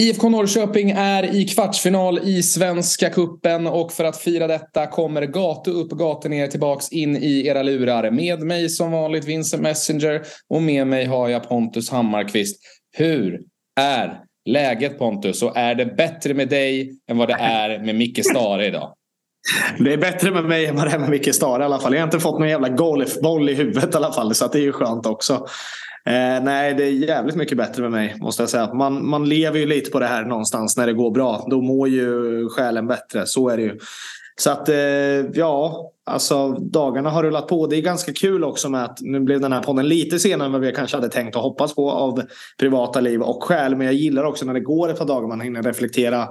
IFK Norrköping är i kvartsfinal i Svenska Kuppen och för att fira detta kommer Gatu upp, gatu ner tillbaks in i era lurar. Med mig som vanligt Vincent Messenger och med mig har jag Pontus Hammarkvist. Hur är läget Pontus och är det bättre med dig än vad det är med Micke Stare idag? Det är bättre med mig än vad det är med Micke Stare i alla fall. Jag har inte fått någon jävla golfboll i huvudet i alla fall så det är ju skönt också. Eh, nej, det är jävligt mycket bättre med mig måste jag säga. Man, man lever ju lite på det här någonstans när det går bra. Då mår ju själen bättre. Så är det ju. Så att eh, ja, alltså dagarna har rullat på. Det är ganska kul också med att nu blev den här podden lite senare än vad vi kanske hade tänkt och hoppas på av privata liv och själ. Men jag gillar också när det går ett par dagar man hinner reflektera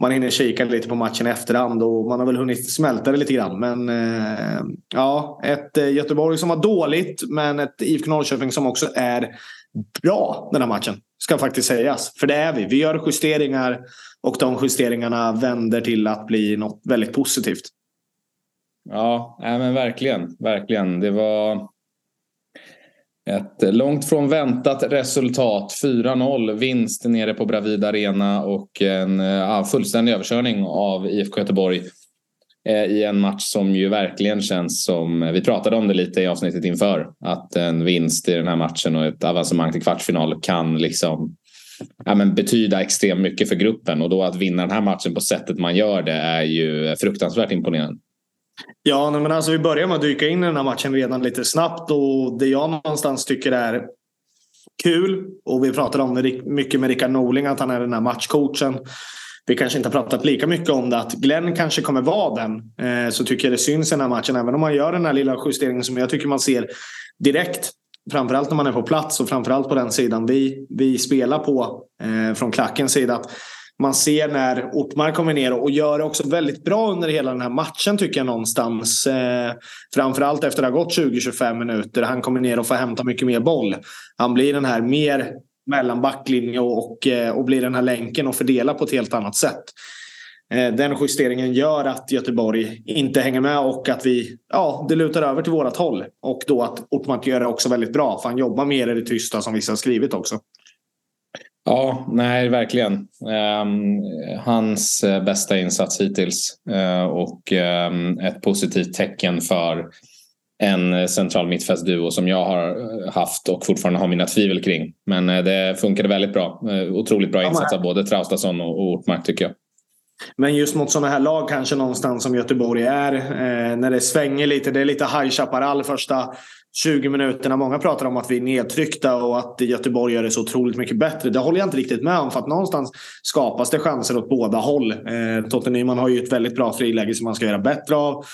man hinner kika lite på matchen i efterhand och man har väl hunnit smälta det lite grann. Men eh, ja, ett eh, Göteborg som var dåligt men ett IFK Norrköping som också är bra den här matchen. Ska faktiskt sägas. För det är vi. Vi gör justeringar och de justeringarna vänder till att bli något väldigt positivt. Ja, men verkligen. Verkligen. Det var ett långt från väntat resultat. 4-0 vinst nere på Bravida Arena och en ja, fullständig överkörning av IFK Göteborg eh, i en match som ju verkligen känns som, eh, vi pratade om det lite i avsnittet inför, att en vinst i den här matchen och ett avancemang till kvartsfinal kan liksom ja, men betyda extremt mycket för gruppen och då att vinna den här matchen på sättet man gör det är ju fruktansvärt imponerande. Ja, men alltså vi börjar med att dyka in i den här matchen redan lite snabbt och det jag någonstans tycker är kul och vi pratade om det mycket med Rickard Norling att han är den här matchcoachen. Vi kanske inte har pratat lika mycket om det att Glenn kanske kommer vara den. Eh, så tycker jag det syns i den här matchen även om man gör den här lilla justeringen som jag tycker man ser direkt. Framförallt när man är på plats och framförallt på den sidan vi, vi spelar på eh, från klackens sida. Att man ser när Ortmark kommer ner och gör det också väldigt bra under hela den här matchen tycker jag någonstans. Eh, framförallt efter att det har gått 20-25 minuter. Han kommer ner och får hämta mycket mer boll. Han blir den här mer mellan backlinje och, och, eh, och blir den här länken och fördelar på ett helt annat sätt. Eh, den justeringen gör att Göteborg inte hänger med och att vi, ja, det lutar över till vårat håll. Och då att Ortmark gör det också väldigt bra. För han jobbar mer i det tysta som vissa har skrivit också. Ja, nej verkligen. Um, hans eh, bästa insats hittills uh, och um, ett positivt tecken för en central mittfältsduo som jag har eh, haft och fortfarande har mina tvivel kring. Men uh, det funkade väldigt bra. Uh, otroligt bra insats av både Traustason och, och Ortmark tycker jag. Men just mot sådana här lag kanske någonstans som Göteborg är. Eh, när det svänger lite. Det är lite High Chaparral första 20 minuterna. Många pratar om att vi är nedtryckta och att Göteborg gör det så otroligt mycket bättre. Det håller jag inte riktigt med om för att någonstans skapas det chanser åt båda håll. Eh, Totte Nyman har ju ett väldigt bra friläge som man ska göra bättre av.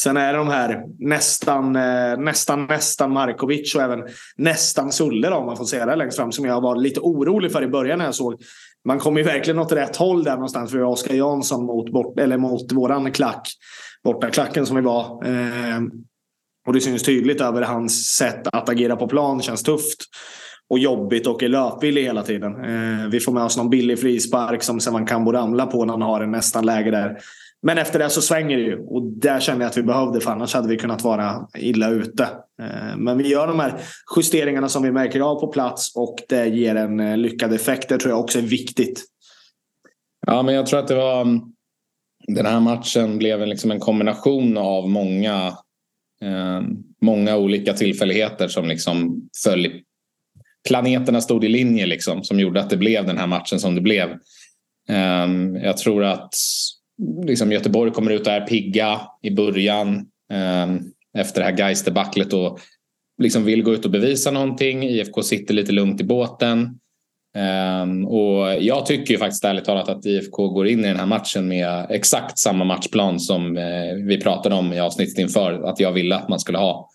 Sen är det de här nästan, eh, nästan, nästan Markovic och även nästan Sulle om man får säga det längst fram som jag var lite orolig för i början när jag såg. Man kom ju verkligen åt rätt håll där någonstans för Oskar Jansson mot, bort, eller mot våran klack. Borta klacken som vi var. Eh, och det syns tydligt över hans sätt att agera på plan. Det känns tufft och jobbigt och är löpvillig hela tiden. Eh, vi får med oss någon billig frispark som Sevan Kambo ramlar på när han har en nästan läge där. Men efter det så svänger det ju och där kände jag att vi behövde för annars hade vi kunnat vara illa ute. Eh, men vi gör de här justeringarna som vi märker av på plats och det ger en eh, lyckad effekt. Det tror jag också är viktigt. Ja, men jag tror att det var mm, den här matchen blev liksom en kombination av många Ehm, många olika tillfälligheter som liksom föll planeterna stod i linje liksom, som gjorde att det blev den här matchen som det blev. Eh, jag tror att liksom, Göteborg kommer ut och är pigga i början eh, efter det här Geisterbaclet och liksom vill gå ut och bevisa någonting. IFK sitter lite lugnt i båten. Um, och jag tycker ju faktiskt ärligt talat att IFK går in i den här matchen med exakt samma matchplan som uh, vi pratade om i avsnittet inför att jag ville att man skulle ha.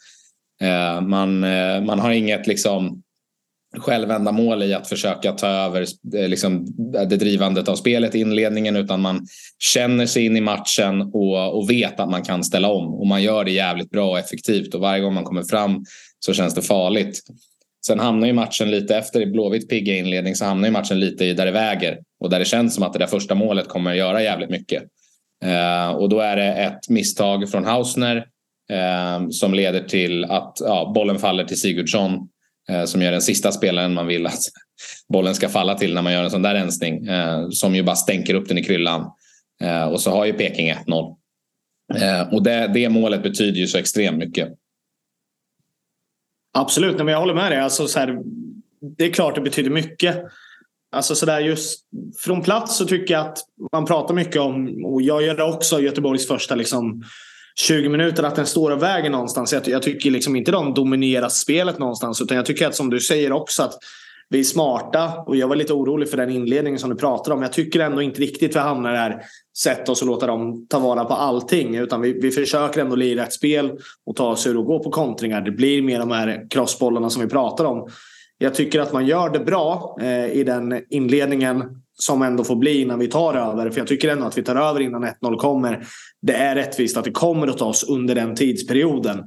Uh, man, uh, man har inget liksom självändamål i att försöka ta över eh, liksom, det drivandet av spelet i inledningen utan man känner sig in i matchen och, och vet att man kan ställa om och man gör det jävligt bra och effektivt och varje gång man kommer fram så känns det farligt. Sen hamnar ju matchen lite efter i Blåvitt pigga inledning så hamnar ju matchen lite i där det väger och där det känns som att det där första målet kommer att göra jävligt mycket. Eh, och då är det ett misstag från Hausner eh, som leder till att ja, bollen faller till Sigurdsson eh, som gör den sista spelaren man vill att bollen ska falla till när man gör en sån där rensning. Eh, som ju bara stänker upp den i kryllan. Eh, och så har ju Peking 1-0. Eh, och det, det målet betyder ju så extremt mycket. Absolut, men jag håller med dig. Alltså, så här, det är klart det betyder mycket. Alltså så där just från plats så tycker jag att man pratar mycket om, och jag gör det också, Göteborgs första liksom 20 minuter, att den står och väger någonstans. Jag, jag tycker liksom inte de dominerar spelet någonstans. Utan jag tycker att som du säger också att vi är smarta. Och jag var lite orolig för den inledningen som du pratade om. Jag tycker ändå inte riktigt vi hamnar där. Sätt oss och låta dem ta vara på allting. Utan vi, vi försöker ändå lira ett spel och ta oss ur och gå på kontringar. Det blir mer de här crossbollarna som vi pratar om. Jag tycker att man gör det bra eh, i den inledningen som ändå får bli innan vi tar över. För jag tycker ändå att vi tar över innan 1-0 kommer. Det är rättvist att det kommer att ta oss under den tidsperioden.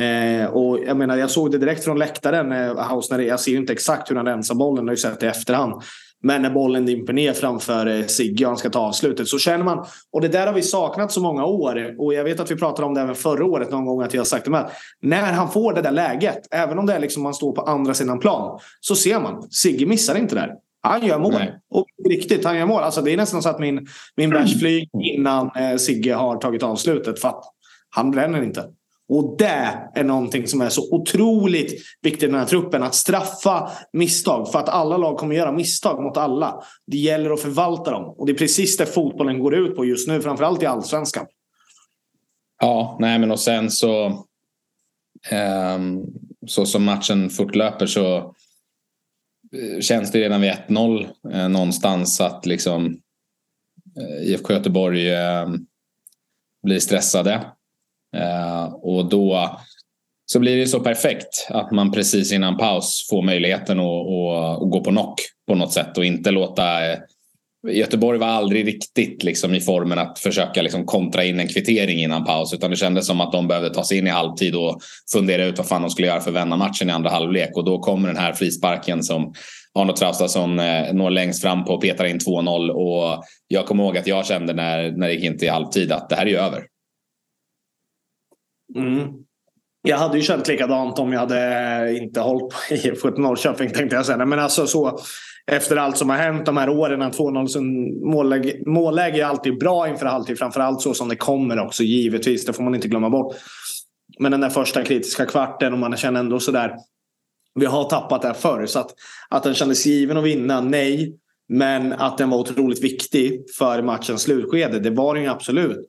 Eh, och jag menar, jag såg det direkt från läktaren. Eh, Hausner, jag ser inte exakt hur han rensar bollen, jag har ju sett det i efterhand. Men när bollen dimper ner framför eh, Sigge och han ska ta avslutet så känner man, och det där har vi saknat så många år. Och jag vet att vi pratade om det även förra året någon gång att jag har sagt det med. När han får det där läget, även om det är liksom man står på andra sidan plan, så ser man, Sigge missar inte där. Han gör mål. Nej. Och riktigt, han gör mål. Alltså, det är nästan så att min, min bärs flyger innan eh, Sigge har tagit avslutet. För att han bränner inte. Och det är någonting som är så otroligt viktigt i den här truppen. Att straffa misstag. För att alla lag kommer göra misstag mot alla. Det gäller att förvalta dem. Och det är precis det fotbollen går ut på just nu. Framförallt i allsvenskan. Ja, nej men och sen så... Eh, så som matchen fortlöper så eh, känns det redan vid 1-0 eh, någonstans att liksom eh, IFK Göteborg eh, blir stressade. Eh, och då så blir det så perfekt att man precis innan paus får möjligheten att, att, att gå på knock på något sätt och inte låta eh, Göteborg var aldrig riktigt liksom i formen att försöka liksom kontra in en kvittering innan paus utan det kändes som att de behövde ta sig in i halvtid och fundera ut vad fan de skulle göra för att vända matchen i andra halvlek och då kommer den här frisparken som Arno Traustason eh, når längst fram på och petar in 2-0 och jag kommer ihåg att jag kände när, när det gick in till halvtid att det här är ju över. Mm. Jag hade ju känt likadant om jag hade inte hållit på IFK Norrköping tänkte jag säga. Men alltså så efter allt som har hänt de här åren. 2-0 målläge, målläge är alltid bra inför halvtid. Framförallt så som det kommer också givetvis. Det får man inte glömma bort. Men den där första kritiska kvarten och man känner ändå sådär. Vi har tappat det här förr. Så att, att den kändes given att vinna, nej. Men att den var otroligt viktig för matchens slutskede, det var den ju absolut.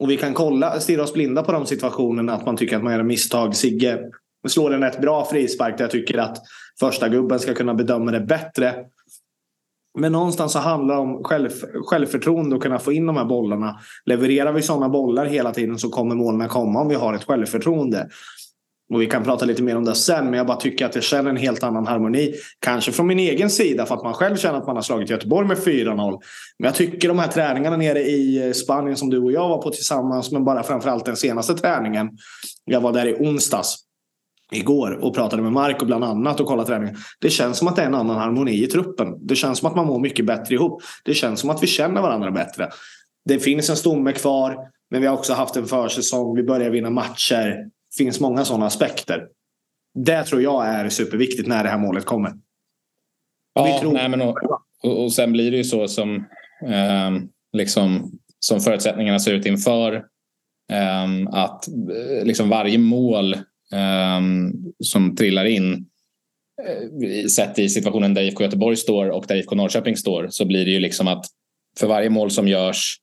Och vi kan kolla, stirra oss blinda på de situationerna att man tycker att man gör misstag. Sigge slår en rätt bra frispark där jag tycker att första gubben ska kunna bedöma det bättre. Men någonstans så handlar det om själv, självförtroende och kunna få in de här bollarna. Levererar vi sådana bollar hela tiden så kommer målen komma om vi har ett självförtroende. Och vi kan prata lite mer om det sen, men jag bara tycker att jag känner en helt annan harmoni. Kanske från min egen sida för att man själv känner att man har slagit Göteborg med 4-0. Men jag tycker de här träningarna nere i eh, Spanien som du och jag var på tillsammans, men bara framförallt den senaste träningen. Jag var där i onsdags igår och pratade med Marco bland annat och kollade träningen. Det känns som att det är en annan harmoni i truppen. Det känns som att man mår mycket bättre ihop. Det känns som att vi känner varandra bättre. Det finns en stomme kvar, men vi har också haft en försäsong. Vi börjar vinna matcher finns många sådana aspekter. Det tror jag är superviktigt när det här målet kommer. Ja, nej, men och, och, och, sen blir det ju så som, eh, liksom, som förutsättningarna ser ut inför. Eh, att liksom varje mål eh, som trillar in eh, sett i situationen där IFK Göteborg står och där IFK Norrköping står så blir det ju liksom att för varje mål som görs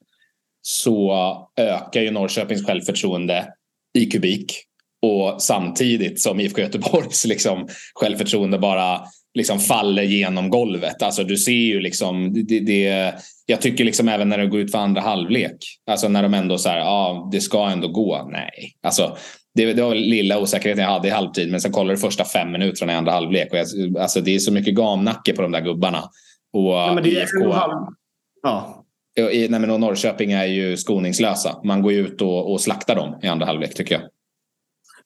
så ökar ju Norrköpings självförtroende i kubik och samtidigt som IFK Göteborgs liksom, självförtroende bara liksom faller genom golvet. Alltså du ser ju liksom, det, det, jag tycker liksom även när det går ut för andra halvlek, alltså när de ändå så här, ja det ska ändå gå, nej. Alltså det, det var lilla osäkerheten jag hade i halvtid men sen kollar du första fem minuterna i andra halvlek och jag, alltså det är så mycket gamnacke på de där gubbarna. Och ja, men det är IFK, halv... ja. I, nej, men Norrköping är ju skoningslösa. Man går ut och, och slaktar dem i andra halvlek tycker jag.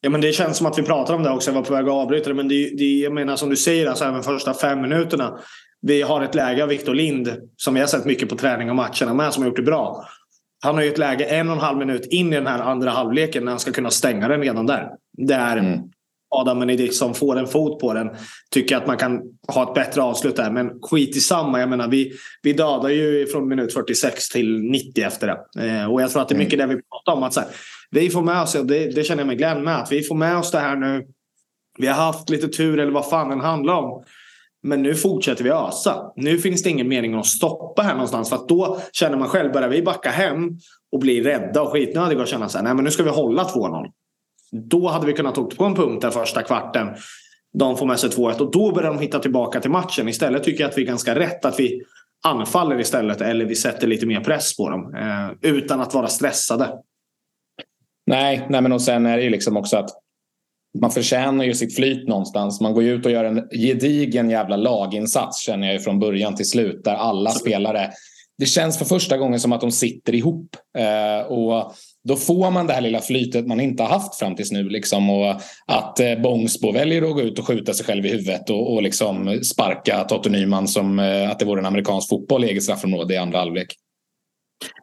Ja, men det känns som att vi pratar om det också. Jag var på väg att avbryta det. Men det, det, jag menar som du säger, alltså, även första fem minuterna. Vi har ett läge av Victor Lind som vi har sett mycket på träning och matcherna med som har gjort det bra. Han har ju ett läge en och en halv minut in i den här andra halvleken när han ska kunna stänga den redan där. Där mm. Adam Benediktsson får en fot på den. Tycker att man kan ha ett bättre avslut där. Men skit i samma. Jag menar, vi, vi dödar ju från minut 46 till 90 efter det. Eh, och jag tror att det är mycket mm. det vi pratar om. Att så här, vi får med oss, och det, det känner jag med Glenn med, att vi får med oss det här nu. Vi har haft lite tur eller vad fan den handlar om. Men nu fortsätter vi ösa. Nu finns det ingen mening att stoppa här någonstans. För att då känner man själv, börjar vi backa hem och bli rädda och skitnödiga och känna så här, nej men nu ska vi hålla 2-0. Då hade vi kunnat åka på en punkt där första kvarten. De får med sig 2-1 och då börjar de hitta tillbaka till matchen. Istället tycker jag att vi är ganska rätt att vi anfaller istället eller vi sätter lite mer press på dem. Eh, utan att vara stressade. Nej, nej men och sen är det ju liksom också att man förtjänar ju sitt flyt någonstans. Man går ju ut och gör en gedigen jävla laginsats känner jag ju från början till slut. Där alla spelare det känns för första gången som att de sitter ihop. Eh, och då får man det här lilla flytet man inte har haft fram tills nu. Liksom, och att eh, Bångsbo väljer att gå ut och skjuta sig själv i huvudet och, och liksom sparka Totte Nyman som eh, att det vore en amerikansk fotboll i eget straffområde i andra halvlek.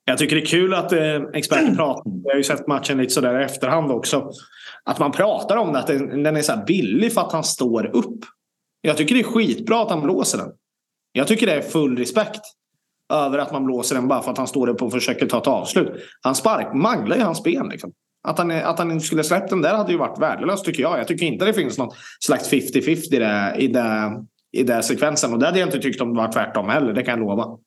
Jag tycker det är kul att eh, experter pratar. Jag har ju sett matchen lite sådär i efterhand också. Att man pratar om det, att den är så billig för att han står upp. Jag tycker det är skitbra att han blåser den. Jag tycker det är full respekt över att man blåser den bara för att han står upp och försöker ta ett avslut. Han spark, manglar ju hans ben. Liksom. Att han, att han inte skulle släppt den där hade ju varit värdelöst tycker jag. Jag tycker inte det finns någon slags 50-50 i, det, i, det, i den sekvensen. Och det hade jag inte tyckt om det var tvärtom heller, det kan jag lova.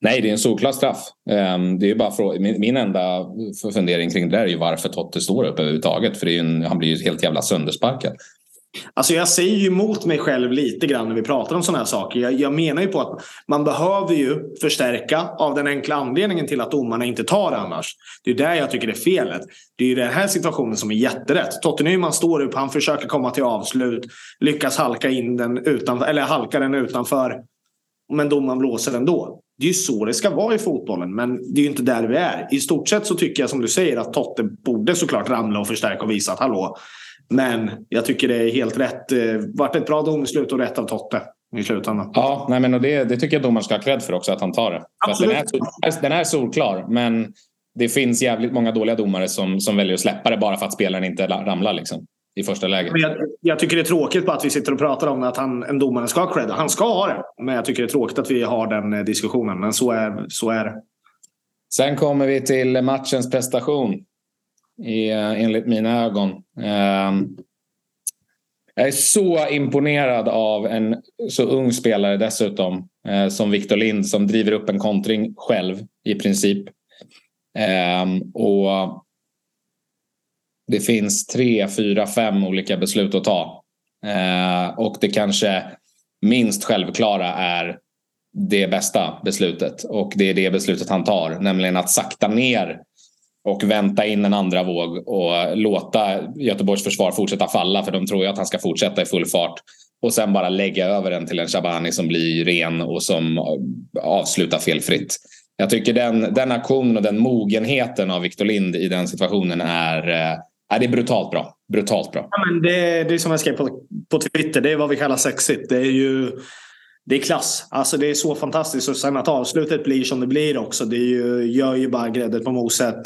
Nej, det är en solklar straff. Ehm, det är bara för, min, enda fundering kring det där är ju varför Totte står upp överhuvudtaget. För en, han blir ju helt jävla söndersparkad. Alltså jag säger ju emot mig själv lite grann när vi pratar om sådana här saker. Jag, jag, menar ju på att man behöver ju förstärka av den enkla anledningen till att domarna inte tar det annars. Det är där jag tycker det är felet. Det är ju den här situationen som är jätterätt. Totte Nyman står upp, han försöker komma till avslut, lyckas halka in den utanför, eller halka den utanför. Men domaren blåser ändå. Det är ju så det ska vara i fotbollen, men det är ju inte där vi är. I stort sett så tycker jag som du säger att Totte borde såklart ramla och förstärka och visa att hallå, men jag tycker det är helt rätt. Det eh, vart ett bra domslut och rätt av Totte i slutändan. Ja, nej, men och det, det tycker jag domaren ska ha cred för också, att han tar det. För den, är, den är solklar, men det finns jävligt många dåliga domare som, som väljer att släppa det bara för att spelaren inte ramlar liksom, i första läget. Jag, jag, tycker det är tråkigt på att vi sitter och pratar om att han, en domare ska ha cred. Han ska ha det, men jag tycker det är tråkigt att vi har den eh, diskussionen. Men så är, så är det. Sen kommer vi till matchens prestation i, enligt mina ögon. Ehm, jag är så imponerad av en så ung spelare dessutom eh, som Victor Lind som driver upp en kontring själv i princip. Ehm, och det finns tre, fyra, fem olika beslut att ta. Eh, och det kanske minst självklara är det bästa beslutet. Och det är det beslutet han tar, nämligen att sakta ner och vänta in en andra våg och låta Göteborgs försvar fortsätta falla för de tror ju att han ska fortsätta i full fart. Och sen bara lägga över den till en Shabani som blir ren och som eh, avslutar felfritt. Jag tycker den, den aktionen och den mogenheten av Victor Lind i den situationen är, eh, Ja, det är brutalt bra. Brutalt bra. Ja, men det, det är som jag skrev på, på Twitter, det är vad vi kallar sexigt. Det är ju det är klass. Alltså det är så fantastiskt. Och sen att avslutet blir som det blir också. Det ju, gör ju bara gräddet på moset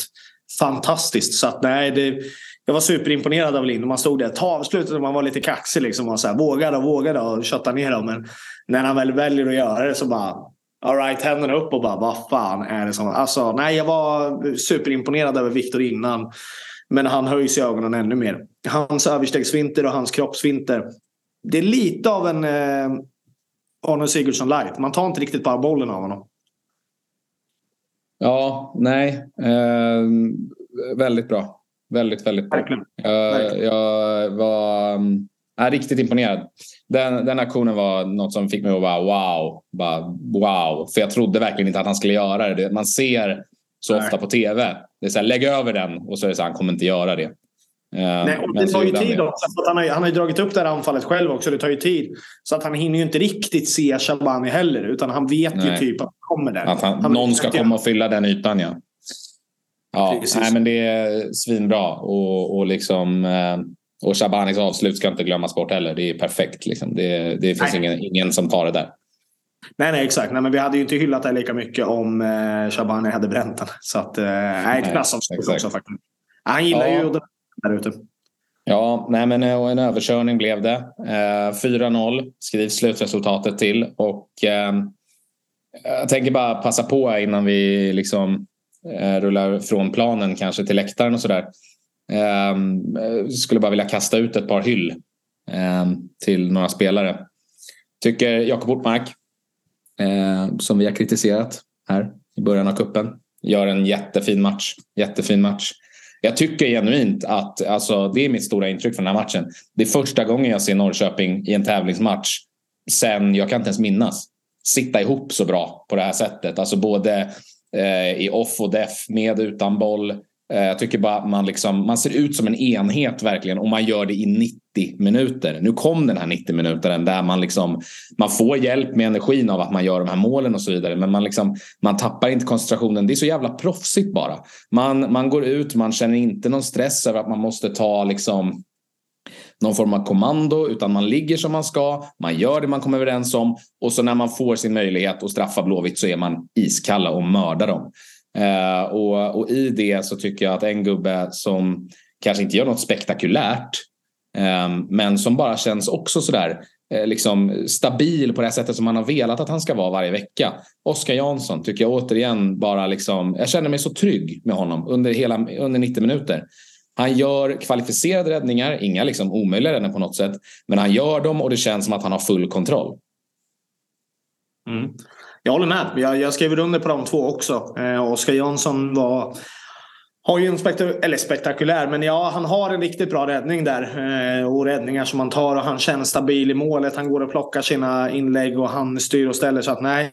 fantastiskt. Så att nej, det, jag var superimponerad av Lind. Man stod där, ta avslutet och man var lite kaxig. Liksom, och så här, vågade och vågade och kötta ner dem. Men när han väl väljer att göra det så bara Alright, händerna upp och bara vad fan är det som... Alltså, nej, jag var superimponerad över Viktor innan. Men han höjs i ögonen ännu mer. Hans överstegsvinter och hans kroppsvinter. Det är lite av en eh, Arne Sigurdsson light. Man tar inte riktigt bara bollen av honom. Ja, nej. Eh, väldigt bra. Väldigt, väldigt bra. Verkligen. Jag, jag var äh, riktigt imponerad. Den, den aktionen var något som fick mig att bara wow. Bara, wow. För jag trodde verkligen inte att han skulle göra det. Man ser så nej. ofta på tv. Det är så här, lägg över den och så är det så här, han kommer inte göra det. Eh, Nej, och det tar ju tid också. han, har, han har ju dragit upp det här anfallet själv också. Det tar ju tid. Så att han hinner ju inte riktigt se Shabani heller. Utan han vet Nej. ju typ att han kommer där. Att han, han någon ska komma och fylla den ytan ja. Ja, nej, men det är svinbra. Och, och, liksom, eh, och Shabanis avslut ska inte glömmas bort heller. Det är perfekt. Liksom. Det, det finns ingen, ingen som tar det där. Nej, nej exakt. Nej, men vi hade ju inte hyllat det lika mycket om eh, Shabani hade bränt den. Så att, eh, nej, ett klassavslut också faktiskt. Han gillar ja. ju där ute. Ja, nej men en överkörning blev det. Eh, 4-0 skrivs slutresultatet till. Och eh, jag tänker bara passa på innan vi liksom eh, rullar från planen kanske till läktaren och sådär. Eh, skulle bara vilja kasta ut ett par hyll eh, till några spelare. Tycker Jakob Ortmark, eh, som vi har kritiserat här i början av kuppen gör en jättefin match. Jättefin match. Jag tycker genuint att, alltså, det är mitt stora intryck från den här matchen. Det är första gången jag ser Norrköping i en tävlingsmatch sen, jag kan inte ens minnas, sitta ihop så bra på det här sättet. Alltså både eh, i off och def, med utan boll. Eh, jag tycker bara man, liksom, man ser ut som en enhet verkligen och man gör det i 90 minuter. Nu kom den här 90 minuten där man, liksom, man får hjälp med energin av att man gör de här målen och så vidare. Men man, liksom, man tappar inte koncentrationen. Det är så jävla proffsigt bara. Man, man går ut, man känner inte någon stress över att man måste ta liksom, någon form av kommando utan man ligger som man ska, man gör det man kommer överens om och så när man får sin möjlighet att straffa Blåvitt så är man iskalla och mördar dem. Eh, och, och, i det så tycker jag att en gubbe som kanske inte gör något spektakulärt eh, men som bara känns också sådär eh, liksom stabil på det sättet som man har velat att han ska vara varje vecka. Oskar Jansson tycker jag återigen bara liksom, jag känner mig så trygg med honom under, hela, under 90 minuter. Han gör kvalificerade räddningar, inga liksom omöjliga räddningar på något sätt. Men han gör dem och det känns som att han har full kontroll. Mm. Jag håller med. Jag, jag skriver under på de två också. Eh, Oskar Jansson var har ju en spektak eller spektakulär, men ja, han har en riktigt bra räddning där. Eh, och räddningar som han tar och han känns stabil i målet. Han går och plockar sina inlägg och han styr och ställer. Så att nej,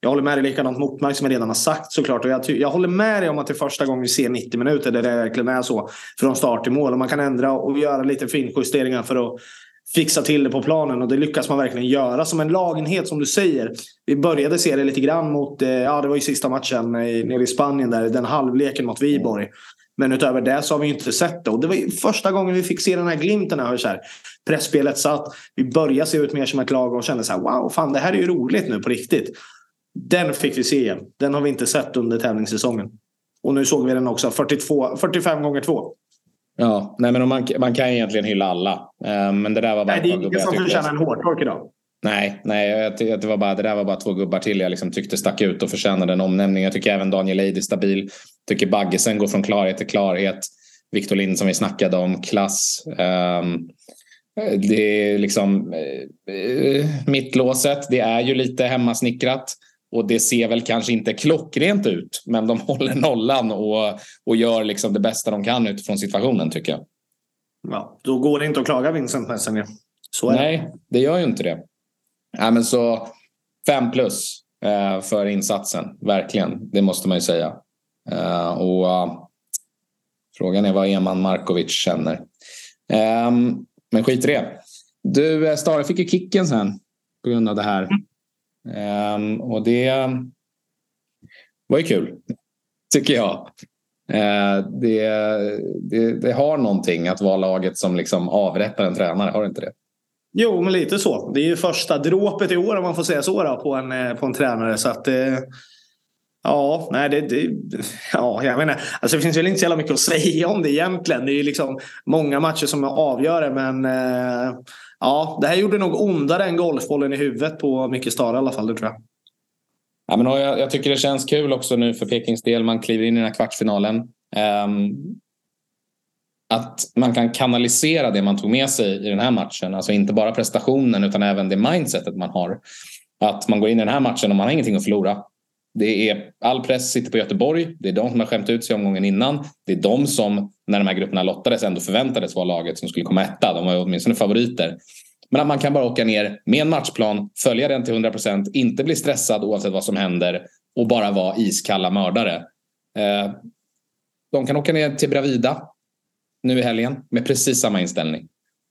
jag håller med dig likadant Motmark som jag redan har sagt såklart. Och jag, jag håller med dig om att det är första gången vi ser 90 minuter där det verkligen är så. Från start till mål. Och man kan ändra och göra lite finjusteringar för att fixa till det på planen och det lyckas man verkligen göra som en lagenhet som du säger. Vi började se det lite grann mot, eh, ja det var ju sista matchen nere i Spanien där, den halvleken mot Viborg. Men utöver det så har vi inte sett det. Och det var första gången vi fick se den här glimten. Här, så här. Pressspelet satt. Vi började se ut mer som ett lag och kände så här, wow, fan det här är ju roligt nu på riktigt. Den fick vi se igen. Den har vi inte sett under tävlingssäsongen. Och nu såg vi den också 42, 45 gånger 2. Ja, nej men man, man kan egentligen hylla alla. Uh, men det där var bara nej, det är ingen som förtjänar en hårdtork idag. Nej, nej det, var bara, det där var bara två gubbar till jag liksom tyckte stack ut och förtjänade en omnämning. Jag tycker även Daniel Eid är stabil. Jag tycker Baggesen går från klarhet till klarhet. Victor Lind som vi snackade om, klass. Um, det är liksom uh, mittlåset. Det är ju lite hemmasnickrat. Och det ser väl kanske inte klockrent ut, men de håller nollan och, och gör liksom det bästa de kan utifrån situationen tycker jag. Ja, då går det inte att klaga Vincent Messenger. Så Nej, det. det gör ju inte det. Ja, men så fem plus eh, för insatsen, verkligen. Det måste man ju säga. Eh, och uh, Frågan är vad Eman Markovic känner. Eh, men skit i det. Du, eh, Stare fick ju kicken sen på grund av det här. Um, och det var ju kul, tycker jag. Ehm, det, det, det, har någonting att vara laget som liksom avrättar en tränare, har det inte det? Jo, men lite så. Det är ju första dråpet i år om man får säga så då, på, en, eh, på en tränare. Så att, eh, Ja, nej, det, det, ja, jag menar, alltså det finns väl inte så jävla mycket att säga om det egentligen. Det är ju liksom många matcher som avgör det, men eh, ja, det här gjorde nog ondare än golfbollen i huvudet på Micke Stara i alla fall, det tror jag. Ja, men jag, jag, tycker det känns kul också nu för Pekings del. Man kliver in i den här kvartsfinalen. Um, att man kan kanalisera det man tog med sig i den här matchen. Alltså inte bara prestationen utan även det mindsetet man har. Att man går in i den här matchen och man har ingenting att förlora. Det är, all press sitter på Göteborg. Det är de som har skämt ut sig omgången innan. Det är de som, när de här grupperna lottades, ändå förväntades vara laget som skulle komma etta. De var ju åtminstone favoriter. Men att man kan bara åka ner med en matchplan, följa den till 100 procent, inte bli stressad oavsett vad som händer och bara vara iskalla mördare. Eh, de kan åka ner till Bravida nu i helgen med precis samma inställning.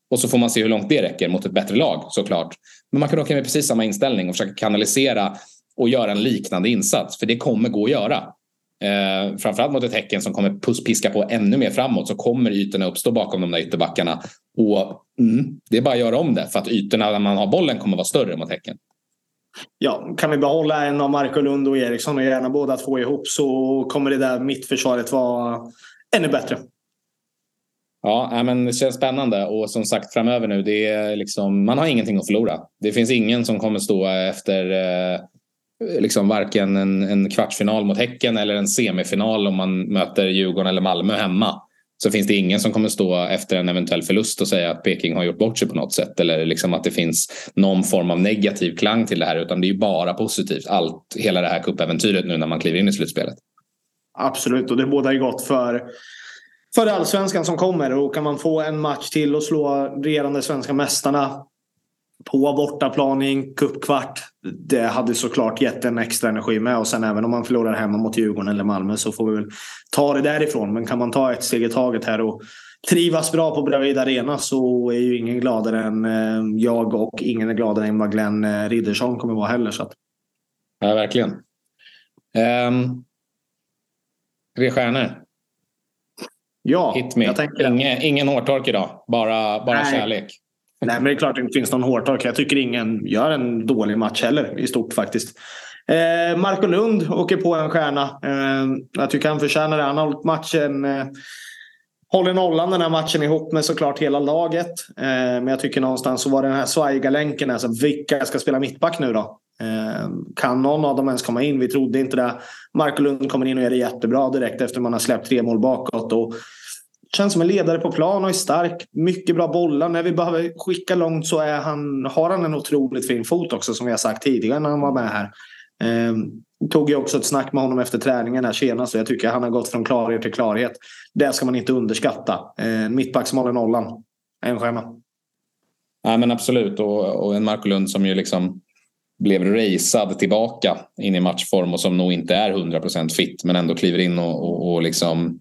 Och så får man se hur långt det räcker mot ett bättre lag såklart. Men man kan åka med precis samma inställning och försöka kanalisera och göra en liknande insats. För det kommer gå att göra. Eh, framförallt mot ett Häcken som kommer piska på ännu mer framåt så kommer ytorna uppstå bakom de där ytterbackarna. Och mm, det är bara att göra om det för att ytorna när man har bollen kommer vara större mot Häcken. Ja, kan vi behålla en av Marko Lund och Eriksson och gärna båda två ihop så kommer det där mittförsvaret vara ännu bättre. Ja, men det känns spännande och som sagt framöver nu, det är liksom, man har ingenting att förlora. Det finns ingen som kommer stå efter eh, Eh, liksom varken en, en kvartsfinal mot Häcken eller en semifinal om man möter Djurgården eller Malmö hemma. Så finns det ingen som kommer stå efter en eventuell förlust och säga att Peking har gjort bort sig på något sätt. Eller liksom att det finns någon form av negativ klang till det här. Utan det är ju bara positivt. Allt, hela det här kuppäventyret nu när man kliver in i slutspelet. Absolut, och det bådar ju gott för för allsvenskan som kommer. Och kan man få en match till och slå regerande svenska mästarna på bortaplan i en cupkvart. Det hade såklart gett en extra energi med. Och sen även om man förlorar hemma mot Djurgården eller Malmö så får vi väl ta det därifrån. Men kan man ta ett steg i taget här och trivas bra på Bravida Arena så är ju ingen gladare än eh, jag och ingen är gladare än vad Glenn eh, Riddersholm kommer vara heller. Så att... Ja, verkligen. Um, tre stjärnor. Ja, Hit me. jag tänker ingen, ingen hårtork idag, bara, bara Nej. kärlek. Nej, men det är klart det inte finns någon hårtork. Jag tycker ingen gör en dålig match heller i stort faktiskt. Eh, Marco Lund åker på en stjärna. Eh, jag tycker han förtjänar det. Han har hållit matchen eh, håller nollan den här matchen ihop med såklart hela laget. Eh, men jag tycker någonstans så var det den här svajiga länken. Alltså, vilka ska spela mittback nu då? Eh, kan någon av dem ens komma in? Vi trodde inte det. Marco Lund kommer in och gör det jättebra direkt efter man har släppt tre mål bakåt. Och Känns som en ledare på plan och är stark. Mycket bra bollar. När vi behöver skicka långt så är han, har han en otroligt fin fot också som vi har sagt tidigare när han var med här. Ehm, tog ju också ett snack med honom efter träningen här senast och jag tycker han har gått från klarhet till klarhet. Det ska man inte underskatta. Ehm, mittback som håller nollan. En stjärna. Ja men absolut och, och en Marko Lund som ju liksom blev racead tillbaka in i matchform och som nog inte är 100% fit men ändå kliver in och, och, och liksom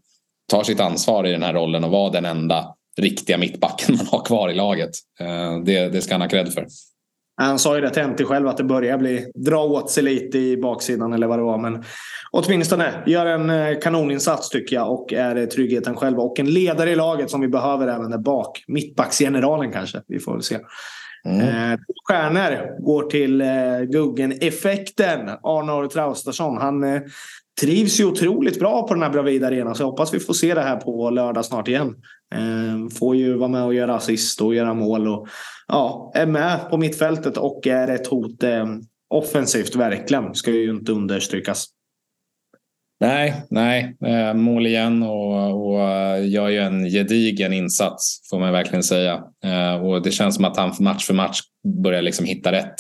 tar sitt ansvar i den här rollen och var den enda riktiga mittbacken man har kvar i laget. Eh, det, det ska han ha cred för. Han sa ju det till själv att det börjar bli dra åt sig lite i baksidan eller vad det var. Men åtminstone gör en eh, kanoninsats tycker jag och är tryggheten själv. Och en ledare i laget som vi behöver även där bak. Mittbacksgeneralen kanske. Vi får väl se. Mm. Eh, stjärnor går till eh, Guggen-effekten. Arnor Traustason. Han eh, trivs ju otroligt bra på den här Bravida Arena. Så jag hoppas vi får se det här på lördag snart igen. Eh, får ju vara med och göra assist och göra mål. Och, ja, är med på mittfältet och är ett hot eh, offensivt verkligen. Ska ju inte understrykas. Nej, nej. Eh, mål igen och, och eh, gör ju en gedigen insats får man verkligen säga. Och det känns som att han match för match börjar liksom hitta rätt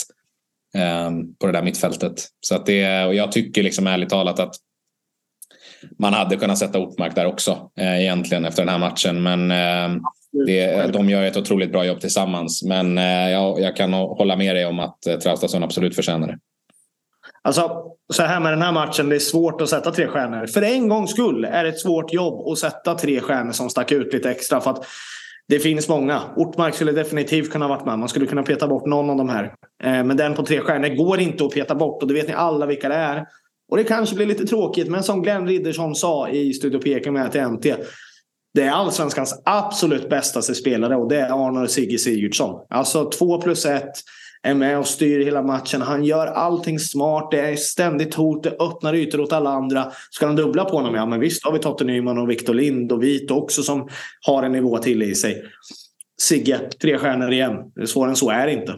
på det där mittfältet. Så att det, och jag tycker liksom ärligt talat att man hade kunnat sätta Ortmark där också eh, egentligen efter den här matchen. Men eh, det, de gör ett otroligt bra jobb tillsammans. Men eh, jag, jag kan hålla med dig om att eh, Traustason absolut förtjänar det. Alltså, så här med den här matchen, det är svårt att sätta tre stjärnor. För en gångs skull är det ett svårt jobb att sätta tre stjärnor som stack ut lite extra. För att det finns många. Ortmark skulle definitivt kunna varit med. Man skulle kunna peta bort någon av de här. Eh, men den på tre stjärnor går inte att peta bort och det vet ni alla vilka det är. Och det kanske blir lite tråkigt, men som Glenn Riddersson sa i Studio Peking med till NT. Det är allsvenskans absolut bästa spelare och det är Arnor Sigge Sigurdsson. Alltså två plus ett är med och styr hela matchen. Han gör allting smart. Det är ständigt hot. Det öppnar ytor åt alla andra. Ska han dubbla på honom? Ja, men visst har vi Totte Nyman och Victor Lind och Vit också som har en nivå till i sig. Sigge, tre stjärnor igen. Svårare än så är det inte.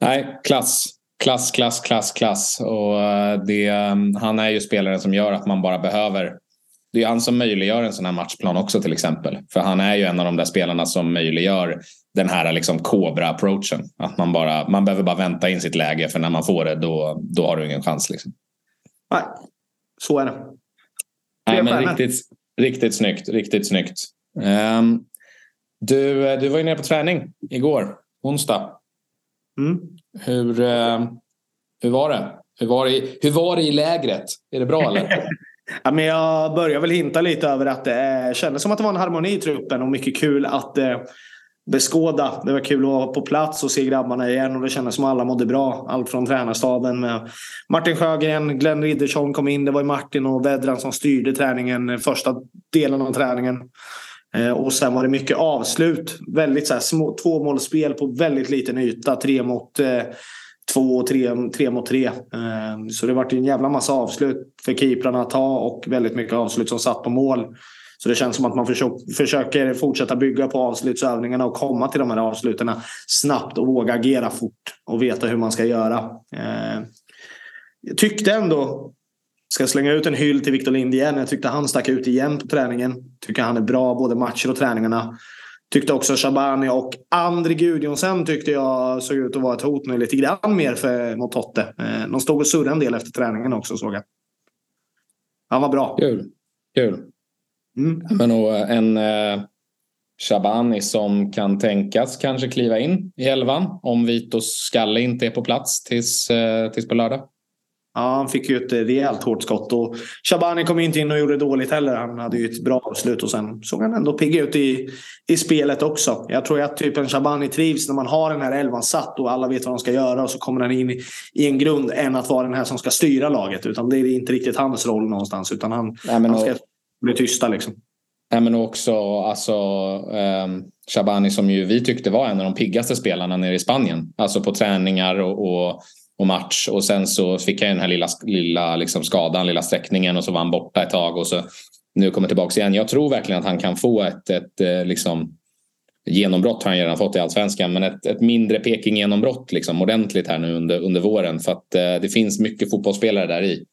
Nej, klass. Klass, klass, klass, klass. Och eh, det, eh, han är ju spelaren som gör att man bara behöver det är han som möjliggör en sån här matchplan också till exempel. För han är ju en av de där spelarna som möjliggör den här liksom Cobra-approachen. Att man, bara, man behöver bara vänta in sitt läge för när man får det då, då har du ingen chans. Liksom. Nej, så är det. Nej, men riktigt, riktigt snyggt. Riktigt snyggt. Um, du, du var ju nere på träning igår, onsdag. Mm. Hur, uh, hur var det? Hur var det, i, hur var det i lägret? Är det bra eller? Ja, men jag börjar väl hinta lite över att det kändes som att det var en harmoni i truppen och mycket kul att eh, beskåda. Det var kul att vara på plats och se grabbarna igen och det kändes som att alla mådde bra. Allt från tränarstaben med Martin Sjögren, Glenn Riddersholm kom in. Det var Martin och Vedran som styrde träningen, första delen av träningen. Eh, och sen var det mycket avslut. Väldigt så här, små, tvåmålsspel på väldigt liten yta. Tre mot eh, två och tre, tre mot tre. Eh, så det vart en jävla massa avslut för keeprarna att ta och väldigt mycket avslut som satt på mål. Så det känns som att man försöker fortsätta bygga på avslutsövningarna och komma till de här avsluten snabbt och våga agera fort och veta hur man ska göra. Eh, jag tyckte ändå, ska slänga ut en hyll till Victor Lind igen. Jag tyckte han stack ut igen på träningen. Tycker han är bra både matcher och träningarna. Tyckte också Shabani och André Gudjonsen tyckte jag såg ut att vara ett hot nu lite grann mer för, mot Totte. Eh, de stod och surrade en del efter träningen också såg jag. Han var bra. Kul. Kul. Mm. Men och en eh, Shabani som kan tänkas kanske kliva in i elvan om Vitos skalle inte är på plats tills, eh, tills på lördag. Ja, han fick ju ett rejält hårt skott. Och Shabani kom inte in och gjorde dåligt heller. Han hade ju ett bra avslut och sen såg han ändå pigg ut i, i spelet också. Jag tror att typ en Shabani trivs när man har den här elvan satt och alla vet vad de ska göra och så kommer han in i, i en grund än att vara den här som ska styra laget. Utan det är inte riktigt hans roll någonstans. Utan han, Nej, han ska och, bli tysta liksom. Nej, men också alltså, um, Shabani som ju vi tyckte var en av de piggaste spelarna nere i Spanien. Alltså på träningar och, och och match och sen så fick han den här lilla, lilla liksom skadan, lilla sträckningen och så var han borta ett tag och så nu kommer tillbaka igen. Jag tror verkligen att han kan få ett, ett eh, liksom, genombrott har han redan fått i allsvenskan men ett, ett mindre Peking-genombrott liksom, ordentligt här nu under, under våren för att eh, det finns mycket fotbollsspelare där i.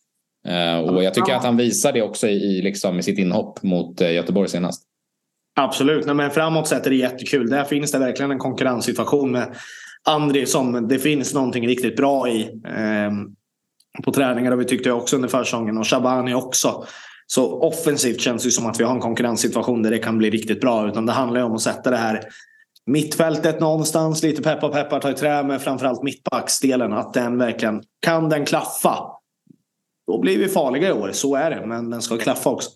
Eh, och jag tycker att han visar det också i, liksom, i sitt inhopp mot eh, Göteborg senast. Absolut, Nej, men framåt sett är det jättekul. Där finns det verkligen en konkurrenssituation med Andri som det finns någonting riktigt bra i. Eh, på träningar och vi tyckte också under försäsongen och Shabani också. Så offensivt känns det som att vi har en konkurrenssituation där det kan bli riktigt bra. Utan det handlar om att sätta det här mittfältet någonstans. Lite peppar peppar ta i trä med framförallt mittbacksdelen. Att den verkligen kan den klaffa. Då blir vi farliga i år. Så är det. Men den ska klaffa också.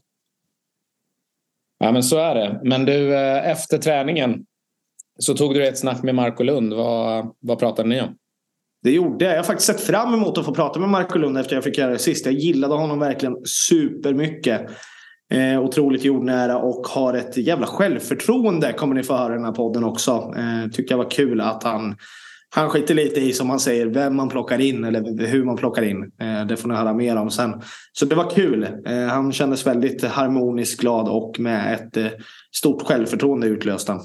Ja men så är det. Men du eh, efter träningen så tog du ett snack med Marco Lund. Vad, vad pratade ni om? Det gjorde jag. Jag har faktiskt sett fram emot att få prata med Marco Lund efter jag fick göra det sist. Jag gillade honom verkligen supermycket. Eh, otroligt jordnära och har ett jävla självförtroende kommer ni få höra i den här podden också. Eh, tycker jag var kul att han han skiter lite i som man säger vem man plockar in eller hur man plockar in. Eh, det får ni höra mer om sen. Så det var kul. Eh, han kändes väldigt harmonisk, glad och med ett eh, stort självförtroende utlöst han.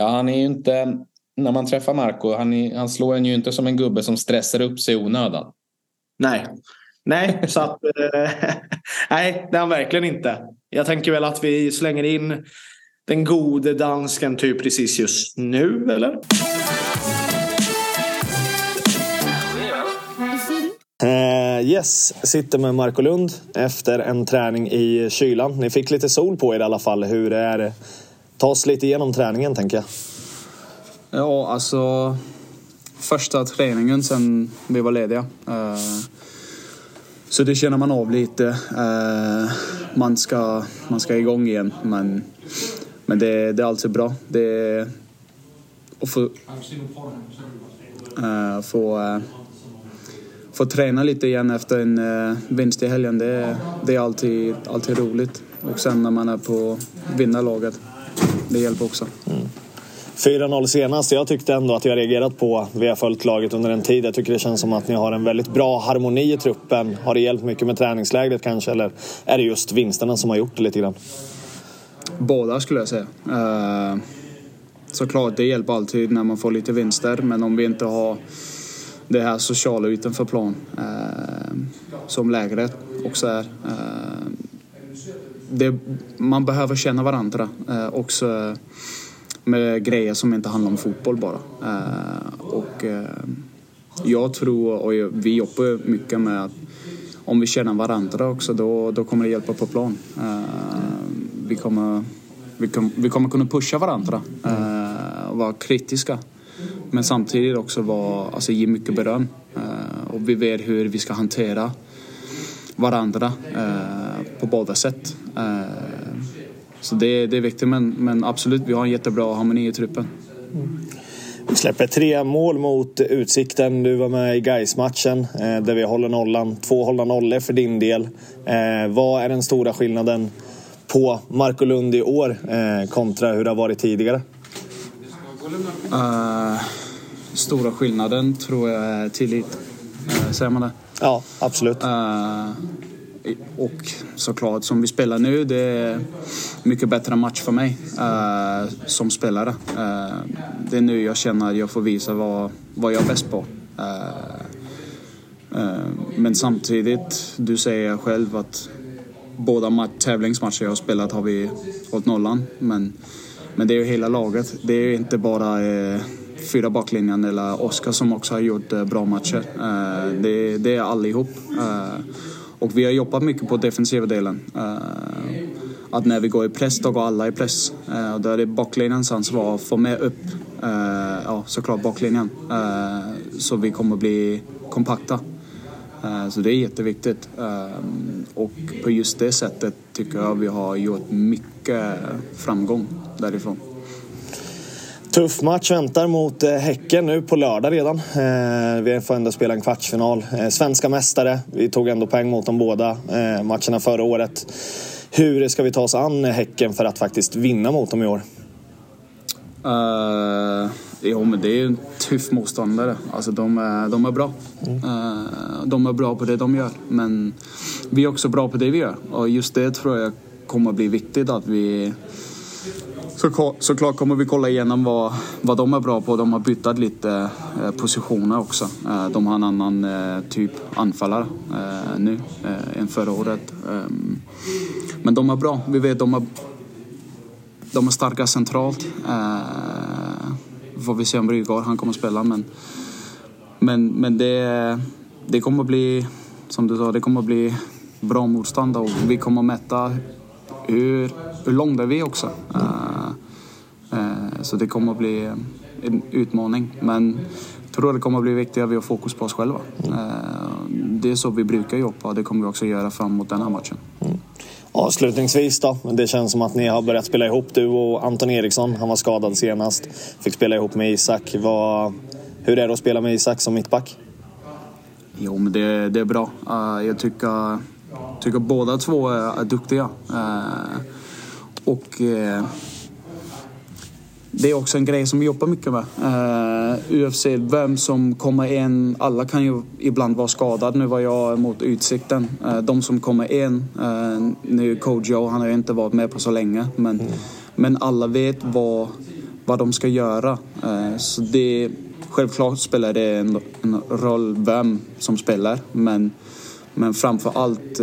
Ja, han är ju inte... När man träffar Marco, han, är, han slår en ju inte som en gubbe som stressar upp sig i onödan. Nej, nej, så att... nej, det är han verkligen inte. Jag tänker väl att vi slänger in den gode dansken typ precis just nu, eller? Uh, yes, sitter med Marco Lund efter en träning i kylan. Ni fick lite sol på er i alla fall. Hur är det? Ta oss lite igenom träningen tänker jag. Ja, alltså första träningen sen vi var lediga. Eh, så det känner man av lite. Eh, man, ska, man ska igång igen men, men det, det är alltid bra. Det, att få, eh, få få träna lite igen efter en vinst i helgen, det, det är alltid, alltid roligt. Och sen när man är på vinnarlaget, det hjälper också. Mm. 4-0 senast. Jag tyckte ändå att jag reagerat på, vi har följt laget under en tid. Jag tycker det känns som att ni har en väldigt bra harmoni i truppen. Har det hjälpt mycket med träningslägret kanske? Eller är det just vinsterna som har gjort det lite grann? Båda skulle jag säga. Uh, såklart, det hjälper alltid när man får lite vinster. Men om vi inte har det här sociala utanför plan eh, som lägret också är. Det, man behöver känna varandra eh, också med grejer som inte handlar om fotboll bara. Eh, och eh, jag tror, och vi jobbar mycket med att om vi känner varandra också då, då kommer det hjälpa på plan. Eh, vi, kommer, vi, kom, vi kommer kunna pusha varandra eh, och vara kritiska. Men samtidigt också vara, alltså, ge mycket beröm. Eh, och vi vet hur vi ska hantera varandra eh, på båda sätt. Uh, så det, det är viktigt men, men absolut, vi har en jättebra harmoni i truppen. Mm. Vi släpper tre mål mot Utsikten. Du var med i gais matchen där vi håller nollan. Två hållna nollor för din del. Vad är den stora skillnaden på Marco Lund i år kontra hur det har varit tidigare? Uh, stora skillnaden tror jag är tillit. Uh, säger man det? Ja, absolut. Uh, och såklart, som vi spelar nu, det är mycket bättre match för mig uh, som spelare. Uh, det är nu jag känner att jag får visa vad, vad jag är bäst på. Eh, men samtidigt, du säger själv att båda tävlingsmatcher jag har spelat har vi hållit nollan. Men, men det är ju hela laget. Det är ju inte bara eh, fyra baklinjen eller Oskar som också har gjort bra matcher. Det, det, är allihop. Och vi har jobbat mycket på defensiva delen. Eh, att när vi går i press, då går alla i press. Eh, och då är det baklinjens ansvar att få med upp, eh, ja såklart baklinjen. så vi kommer bli kompakta. Så det är jätteviktigt. Och på just det sättet tycker jag vi har gjort mycket framgång därifrån. Tuff match väntar mot eh, Häcken nu på lördag redan. Eh, vi får ändå spela en kvartsfinal. Svenska mästare. Vi tog ändå poäng mot de båda matcherna förra året. Hur ska vi ta oss an Häcken för att faktiskt vinna mot dem i år? Uh, jo, men det är en tuff motståndare. Alltså, de, är, de är bra. Mm. Uh, de är bra på det de gör. Men vi är också bra på det vi gör. Och just det tror jag kommer bli viktigt att vi... Så, såklart kommer vi kolla igenom vad, vad de är bra på. De har byttat lite eh, positioner också. Eh, de har en annan eh, typ anfallare eh, nu eh, än förra året. Ehm, men de är bra. Vi vet de är de är starka centralt. Eh, får vi se om Rygaard han kommer att spela. Men, men, men det, det kommer att bli, som du sa, det kommer att bli bra motstånd och vi kommer att mäta hur, hur långt är vi också. Eh, så det kommer att bli en utmaning. Men jag tror det kommer att bli viktigt att vi har fokus på oss själva. Eh, det är så vi brukar jobba och det kommer vi också göra fram mot den här matchen. Mm. Avslutningsvis då. Det känns som att ni har börjat spela ihop du och Anton Eriksson. Han var skadad senast. Fick spela ihop med Isak. Vad, hur är det att spela med Isak som mittback? Jo, men det, det är bra. Uh, jag tycker, tycker båda två är, duktiga. Och det är också en grej som vi jobbar mycket med. Uh, eh, UFC, vem som kommer in. Alla kan ju ibland vara skadade. Nu var jag mot Utsikten. Uh, de som kommer in. Uh, nu Kojo, han har ju inte varit med på så länge. Men, mm. men alla vet vad, vad de ska göra. Uh, så det, självklart spelar det en, en, roll vem som spelar. Men, men framför allt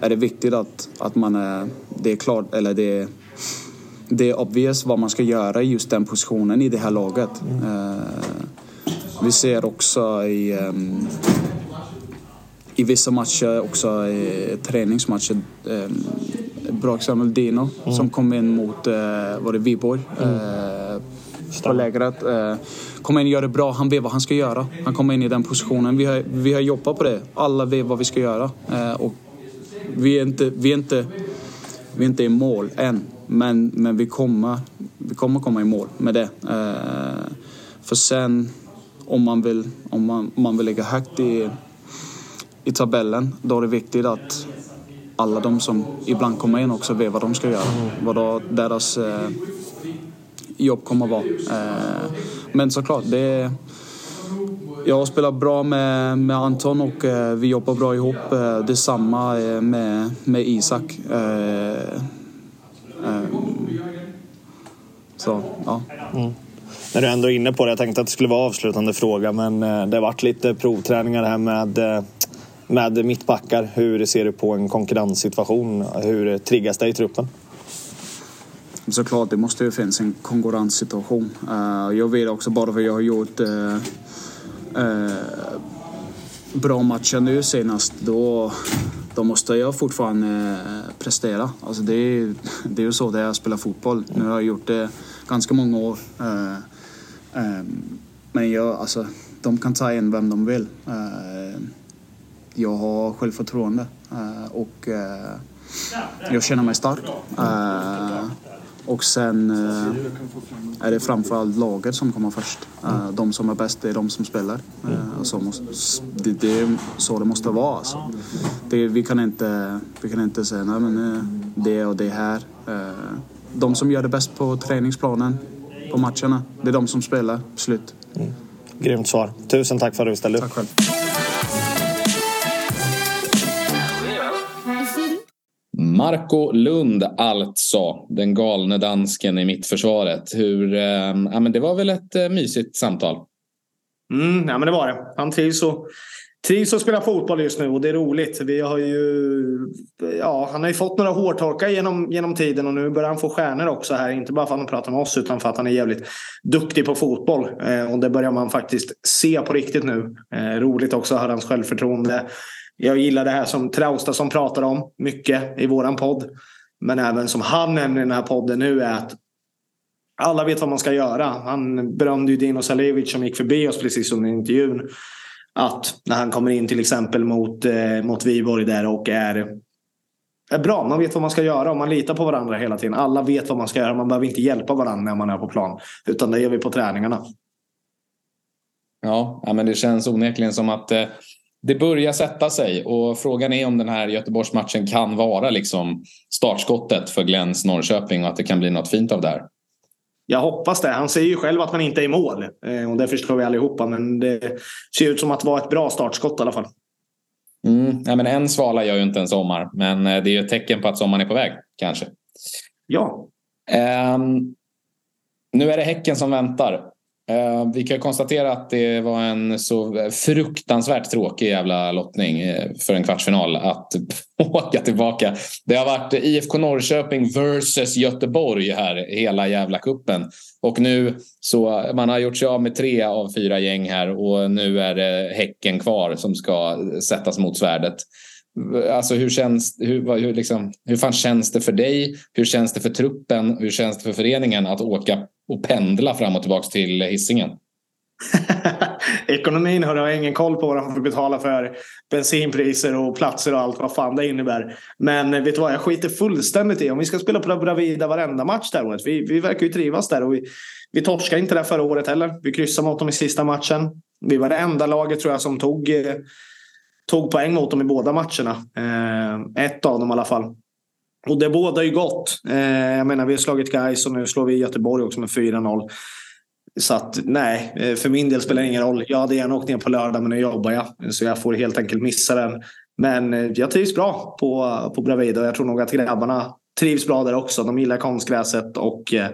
är det viktigt att, att man är, det är klart, eller det är det är obvious vad man ska göra i just den positionen i det här laget. Mm. vi ser också i, um, i vissa matcher, också i träningsmatcher, um, bra exempel Dino mm. som kom in mot, uh, var det Viborg? Mm. Uh, på lägret. Kommer in och gör det bra. Han vet vad han ska göra. Han kommer in i den positionen. Vi har, vi har jobbat på det. Alla vet vad vi ska göra. Och vi är inte, vi är inte, vi är inte i mål än. Men, men vi, kommer, vi kommer komma i mål med det. Eh, för sen om man vill, om man, om man vill ligga högt i, i tabellen då är det viktigt att alla de som ibland kommer in också vet vad de ska göra. Vad deras eh, jobb kommer att vara. Eh, men såklart, det är, jag spelar bra med, med Anton och eh, vi jobbar bra ihop. Eh, detsamma eh, med, med Isak. Eh, så, ja. Mm. När du ändå är inne på det, jag tänkte att det skulle vara avslutande fråga men eh, det har varit lite provträningar här med, eh, med mittbackar. Hur ser du på en konkurrenssituation? Hur triggas det i truppen? Såklart, det måste ju finnas en konkurrenssituation. Eh, jag vet också, bara för att jag har gjort bra matcher nu senast, då då måste jag fortfarande eh, prestera. Alltså det, är, det är ju så det är att spela fotboll. Nu har jag gjort det ganska många år. Eh, ehm, men jag, alltså, de kan ta in vem de vill. Eh, jag har självförtroende och jag känner mig stark. Och sen eh, är det framförallt laget som kommer först. Eh, de som är bäst är de som spelar. Eh, så måste, det, det, är så det måste vara. Alltså. Det, vi, kan inte, vi kan inte säga nej men det och det här. De som gör det bäst på träningsplanen, på matcherna, det är de som spelar. Slut. Mm. Grymt svar. Tusen tack för att du ställde upp. Tack själv. Marco Lund alltså, den galne dansken i mittförsvaret. Hur, eh, ja, men det var väl ett eh, mysigt samtal? Mm, ja, men det var det. Han trivs och, trivs att spela fotboll just nu och det är roligt. Vi har ju, ja, han har ju fått några hårtorkar genom, genom tiden och nu börjar han få stjärnor också här. Inte bara för att han pratar med oss utan för att han är jävligt duktig på fotboll. Eh, och det börjar man faktiskt se på riktigt nu. Eh, roligt också att höra hans självförtroende. Jag gillar det här som Traustason pratar om mycket i våran podd. Men även som han nämner i den här podden nu är att alla vet vad man ska göra. Han berömde ju Dino Salevic som gick förbi oss precis under intervjun. Att när han kommer in till exempel mot, eh, mot Viborg där och är, är bra. Man vet vad man ska göra och man litar på varandra hela tiden. Alla vet vad man ska göra. Man behöver inte hjälpa varandra när man är på plan. Utan det gör vi på träningarna. Ja, men det känns onekligen som att eh, det börjar sätta sig och frågan är om den här Göteborgsmatchen kan vara liksom startskottet för Glens Norrköping och att det kan bli något fint av det här. Jag hoppas det. Han säger ju själv att man inte är i mål. Eh, och det förstår vi allihopa. Men det ser ut som att vara ett bra startskott i alla fall. Mm, ja, men en svala gör ju inte en sommar. Men eh, det är ju ett tecken på att sommaren är på väg. Kanske. Ja. Um, nu är det Häcken som väntar. Eh, vi kan konstatera att det var en så fruktansvärt tråkig jävla lottning eh, för en kvartsfinal att åka tillbaka. Det har varit IFK Norrköping versus Göteborg här hela jävla kuppen Och nu så man har gjort sig av med tre av fyra gäng här och nu är det Häcken kvar som ska sättas mot svärdet. Alltså hur känns hur, hur, liksom, hur fan känns det för dig? Hur känns det för truppen? Hur känns det för föreningen att åka och pendla fram och tillbaka till hissingen? Ekonomin har jag ingen koll på vad de får betala för bensinpriser och platser och allt vad fan det innebär. Men eh, vet du vad, jag skiter fullständigt i om vi ska spela på Bravida varenda match där året. Vi, vi verkar ju trivas där och vi, vi torskade inte där förra året heller. Vi kryssade mot dem i sista matchen. Vi var det enda laget tror jag som tog eh, tog poäng mot dem i båda matcherna. Eh, ett av dem i alla fall. Och det båda ju gott. Eh, jag menar, vi har slagit Gais och nu slår vi Göteborg också med 4-0. Så att nej, eh, för min del spelar det ingen roll. Jag hade gärna åkt ner på lördag men nu jobbar jag. Så jag får helt enkelt missa den. Men eh, jag trivs bra på, på Bravida och jag tror nog att grabbarna trivs bra där också. De gillar konstgräset och eh,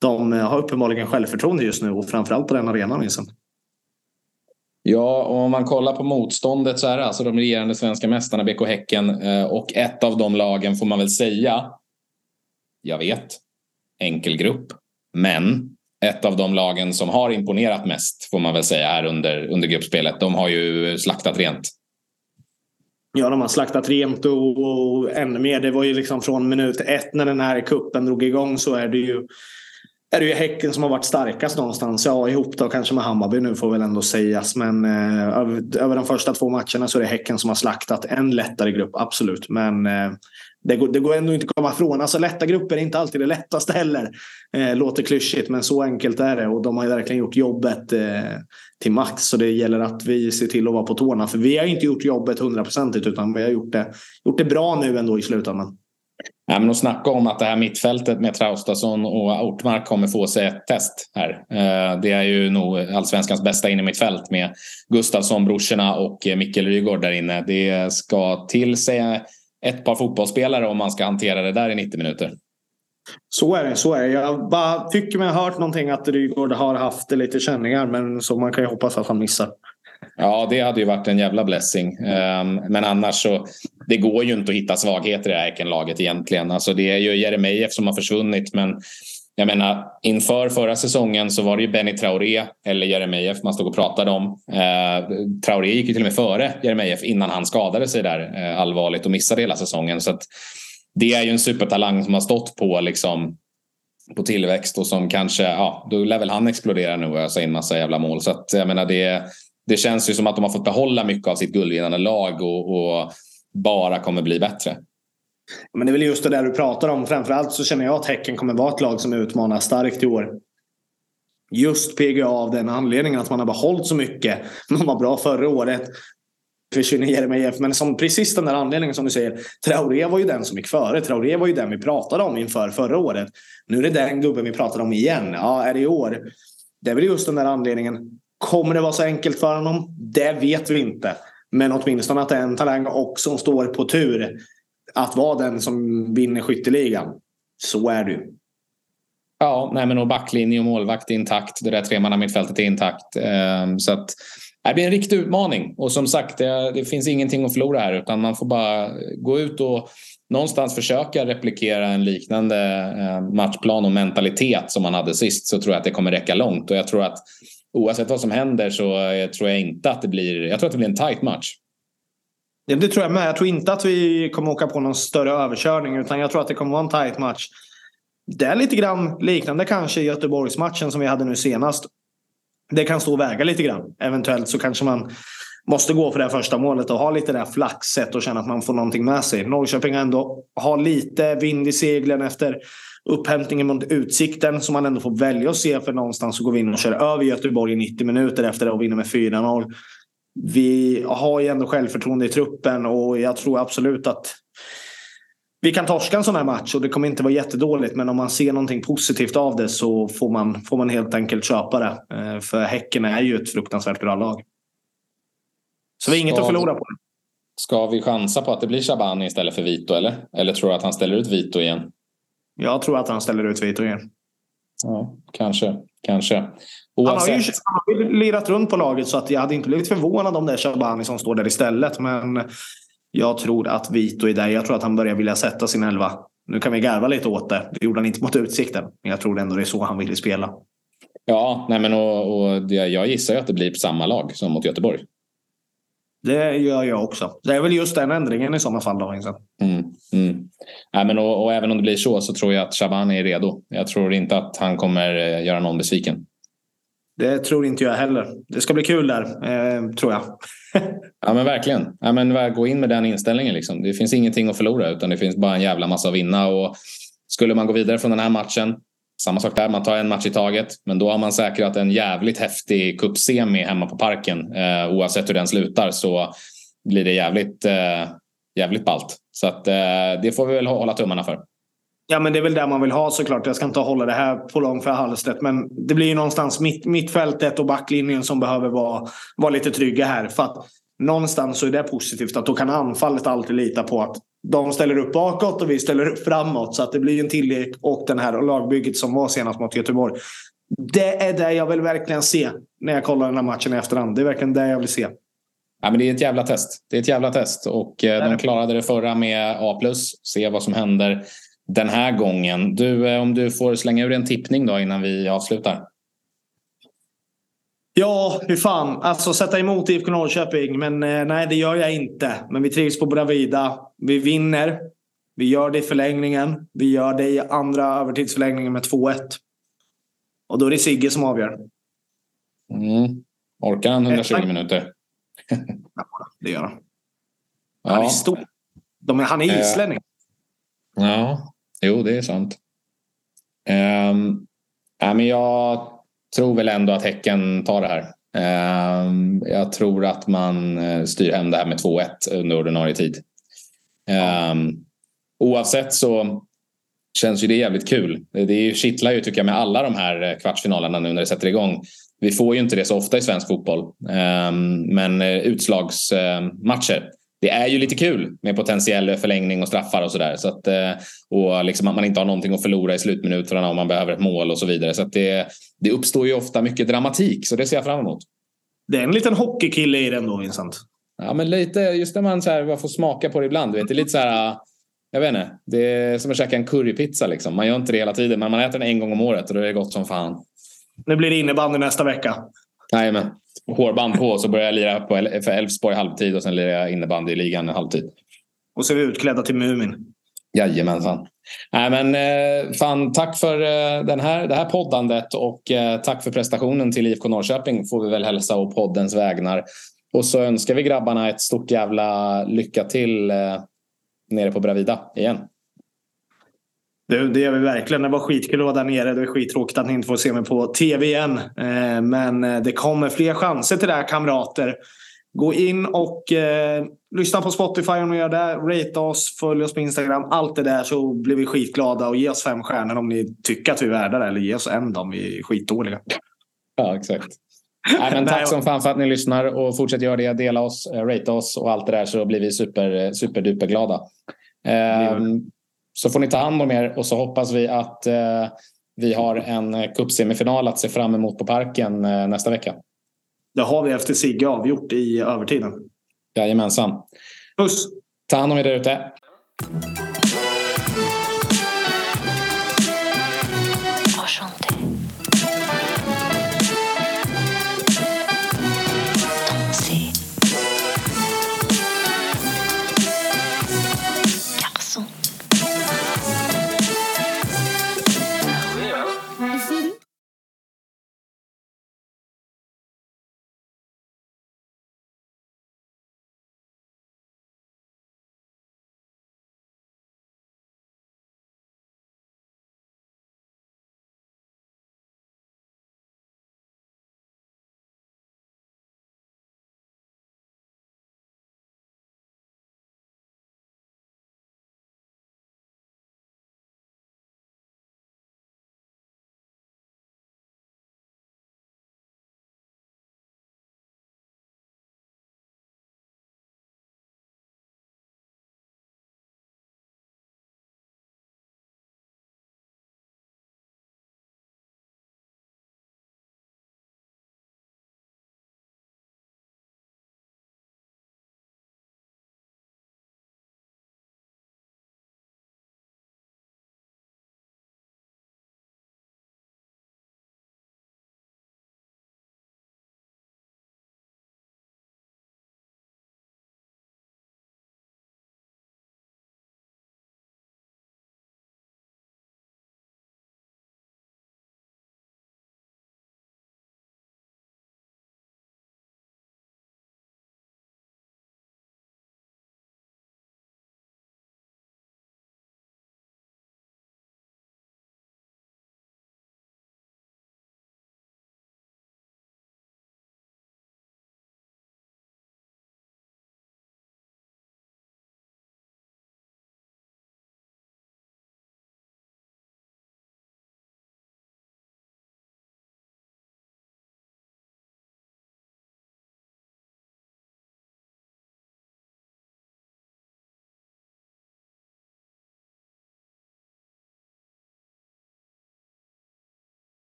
de har uppenbarligen självförtroende just nu och framförallt på den arenan Vincent. Ja, och om man kollar på motståndet så är det alltså de regerande svenska mästarna BK Häcken eh, och ett av de lagen får man väl säga, jag vet, enkel grupp, men ett av de lagen som har imponerat mest får man väl säga här under, under gruppspelet. De har ju slaktat rent. Ja, de har slaktat rent och, och ännu mer. Det var ju liksom från minut ett när den här kuppen drog igång så är det ju är det ju Häcken som har varit starkast någonstans. Ja, ihop då kanske med Hammarby nu får väl ändå sägas. Men eh, över, över de första två matcherna så är det Häcken som har slaktat en lättare grupp, absolut. Men eh, det, går, det går ändå inte att komma ifrån. Alltså lätta grupper är inte alltid det lättaste heller. Eh, låter klyschigt, men så enkelt är det. Och de har ju verkligen gjort jobbet eh, till max. Så det gäller att vi ser till att vara på tårna. För vi har inte gjort jobbet hundraprocentigt utan vi har gjort det, gjort det bra nu ändå i slutändan. Ja, men att snacka om att det här mittfältet med Traustason och Ortmark kommer få sig ett test här. Eh, det är ju nog allsvenskans bästa innermittfält med Gustafsson, brorsorna och Mikkel Rygaard där inne. Det ska till sig ett par fotbollsspelare om man ska hantera det där i 90 minuter. Så är det. Så är det. Jag bara tycker mig ha hört någonting att Rygaard har haft lite känningar men så man kan ju hoppas att han missar. Ja, det hade ju varit en jävla blessing. Ehm, men annars så, det går ju inte att hitta svagheter i det här Häckenlaget egentligen. Alltså det är ju Jeremejeff som har försvunnit, men jag menar, inför förra säsongen så var det ju Benny Traoré eller Jeremejeff man stod och pratade om. Eh, Traoré gick ju till och med före Jeremejeff innan han skadade sig där eh, allvarligt och missade hela säsongen. Så det är ju en supertalang som har stått på liksom på tillväxt och som kanske, ja, då lär väl han explodera nu och ösa in massa jävla mål. Så att jag menar det, det känns ju som att de har fått behålla mycket av sitt guldvinnande lag och, och bara kommer bli bättre. Men det är väl just det där du pratar om. Framförallt så känner jag att Häcken kommer vara ett lag som utmanar starkt i år. Just PGA av den anledningen att man har behållit så mycket. Man var bra förra året. Försvinner Jeremejeff. Men som precis den där anledningen som du säger. Traoré var ju den som gick före. Traoré var ju den vi pratade om inför förra året. Nu är det den gubben vi pratar om igen. Ja, är det i år? Det är väl just den där anledningen. Kommer det vara så enkelt för honom? Det vet vi inte. Men åtminstone att det är en talang och som står på tur. att vara den som vinner skytteligan. Så är det ju. Ja, nej men och backlinje och målvakt är intakt. Det där tremannamittfältet är intakt. Ehm, så att det blir en riktig utmaning. Och som sagt, det, det, finns ingenting att förlora här utan man får bara gå ut och någonstans försöka replikera en liknande ehm, matchplan och mentalitet som man hade sist så tror jag att det kommer räcka långt. Och jag tror att oavsett vad som händer så eh, tror jag inte att det blir, jag tror att det blir en tight match. Ja, det tror jag med. Jag tror inte att vi kommer åka på någon större överkörning utan jag tror att det kommer vara en tight match. Det är lite grann liknande kanske i Göteborgsmatchen som vi hade nu senast. Det kan stå och väga lite grann. Eventuellt så kanske man måste gå för det första målet och ha lite det här flaxet och känna att man får någonting med sig. Norrköping ändå har lite vind i seglen efter upphämtningen mot Utsikten som man ändå får välja att se för någonstans så går vi in och kör över Göteborg i 90 minuter efter det och vinner med 4-0. Vi har ju ändå självförtroende i truppen och jag tror absolut att vi kan torska en sån här match och det kommer inte vara jättedåligt. Men om man ser någonting positivt av det så får man, får man helt enkelt köpa det. Eh, för Häcken är ju ett fruktansvärt bra lag. Så vi har inget att förlora på. Ska vi chansa på att det blir Shabani istället för Vito eller? Eller tror du att han ställer ut Vito igen? Jag tror att han ställer ut Vito igen. Ja, kanske. Kanske. Oavsett. Han har ju han har lirat runt på laget så att jag hade inte blivit förvånad om det är Shabani som står där istället. Men jag tror att Vito är där. Jag tror att han börjar vilja sätta sin elva. Nu kan vi garva lite åt det. Det gjorde han inte mot Utsikten. Men jag tror ändå det är så han vill spela. Ja, nej men och, och det, jag gissar ju att det blir samma lag som mot Göteborg. Det gör jag också. Det är väl just den ändringen i sådana fall. Då, mm, mm. Nej, men och, och, även om det blir så så tror jag att Shabani är redo. Jag tror inte att han kommer eh, göra någon besviken. Det tror inte jag heller. Det ska bli kul där, eh, tror jag. ja men verkligen. Ja, men gå in med den inställningen. Liksom. Det finns ingenting att förlora utan det finns bara en jävla massa att vinna. Och skulle man gå vidare från den här matchen samma sak där, man tar en match i taget. Men då har man säkrat en jävligt häftig cupsemi hemma på parken. Eh, oavsett hur den slutar så blir det jävligt, eh, jävligt ballt. Så att, eh, det får vi väl hålla tummarna för. Ja, men det är väl där man vill ha såklart. Jag ska inte hålla det här på långt för halvsträtt. Men det blir ju någonstans mitt, mittfältet och backlinjen som behöver vara, vara lite trygga här. För att någonstans så är det positivt att då kan anfallet alltid lita på att de ställer upp bakåt och vi ställer upp framåt. Så att det blir en tillek och den här lagbygget som var senast mot Göteborg. Det är det jag vill verkligen se när jag kollar den här matchen i efterhand. Det är verkligen det jag vill se. Ja, men det är ett jävla test. Det är ett jävla test. Och eh, de klarade det förra med A+. Se vad som händer den här gången. Du, eh, om du får slänga ur en tippning då innan vi avslutar. Ja, hur fan. Alltså sätta emot IFK Norrköping. Men eh, nej, det gör jag inte. Men vi trivs på Bravida. Vi vinner. Vi gör det i förlängningen. Vi gör det i andra övertidsförlängningen med 2-1. Och då är det Sigge som avgör. Mm. Orkar han 120 äh, minuter? ja, det gör han. Ja. Han är stor. De han är islänning. Äh, ja, jo det är sant. Um, ja, men jag tror väl ändå att Häcken tar det här. Ehm, jag tror att man eh, styr hem det här med 2-1 under ordinarie tid. Ehm, oavsett så känns ju det jävligt kul. Det kittlar ju tycker jag med alla de här eh, kvartsfinalerna nu när det sätter igång. Vi får ju inte det så ofta i svensk fotboll. Ehm, men eh, utslagsmatcher det är ju lite kul med potentiell förlängning och straffar och sådär. Så att, eh, och liksom att man inte har någonting att förlora i slutminuterna om man behöver ett mål och så vidare. Så att det, det uppstår ju ofta mycket dramatik, så det ser jag fram emot. Det är en liten hockeykille i den då, Vincent. Ja, men lite just när man så här, får smaka på det ibland. Vet, det är lite så här, jag vet inte, det är som att käka en currypizza. Liksom. Man gör inte det hela tiden, men man äter den en gång om året och då är det gott som fan. Nu blir det innebandy nästa vecka. Jajamän hårband på så börjar jag lira på, för Elfsborg halvtid och sen lirar jag innebandy i ligan halvtid. Och så är vi utklädda till Mumin. Jajamensan. Nej, men, eh, fan, tack för eh, den här, det här poddandet och eh, tack för prestationen till IFK Norrköping får vi väl hälsa å poddens vägnar. Och så önskar vi grabbarna ett stort jävla lycka till eh, nere på Bravida igen. Det, det gör vi verkligen. Det var skitkul att vara där nere. Det är skittråkigt att ni inte får se mig på tv igen. Eh, men eh, det kommer fler chanser till det här kamrater. Gå in och eh, lyssna på Spotify om ni gör det. Rate oss, följ oss på Instagram. Allt det där så blir vi skitglada. Och ge oss fem stjärnor om ni tycker att vi är värda det. Eller ge oss en om vi är skitdåliga. Ja, exakt. Nej, men tack som fan för att ni lyssnar och fortsätt göra det. Dela oss, rate oss och allt det där så blir vi super, superduper glada. Så får ni ta hand om er och så hoppas vi att eh, vi har en cupsemifinal att se fram emot på Parken eh, nästa vecka. Det har vi efter Sigge avgjort i övertiden. Jajamensan. Puss! Ta hand om er där ute.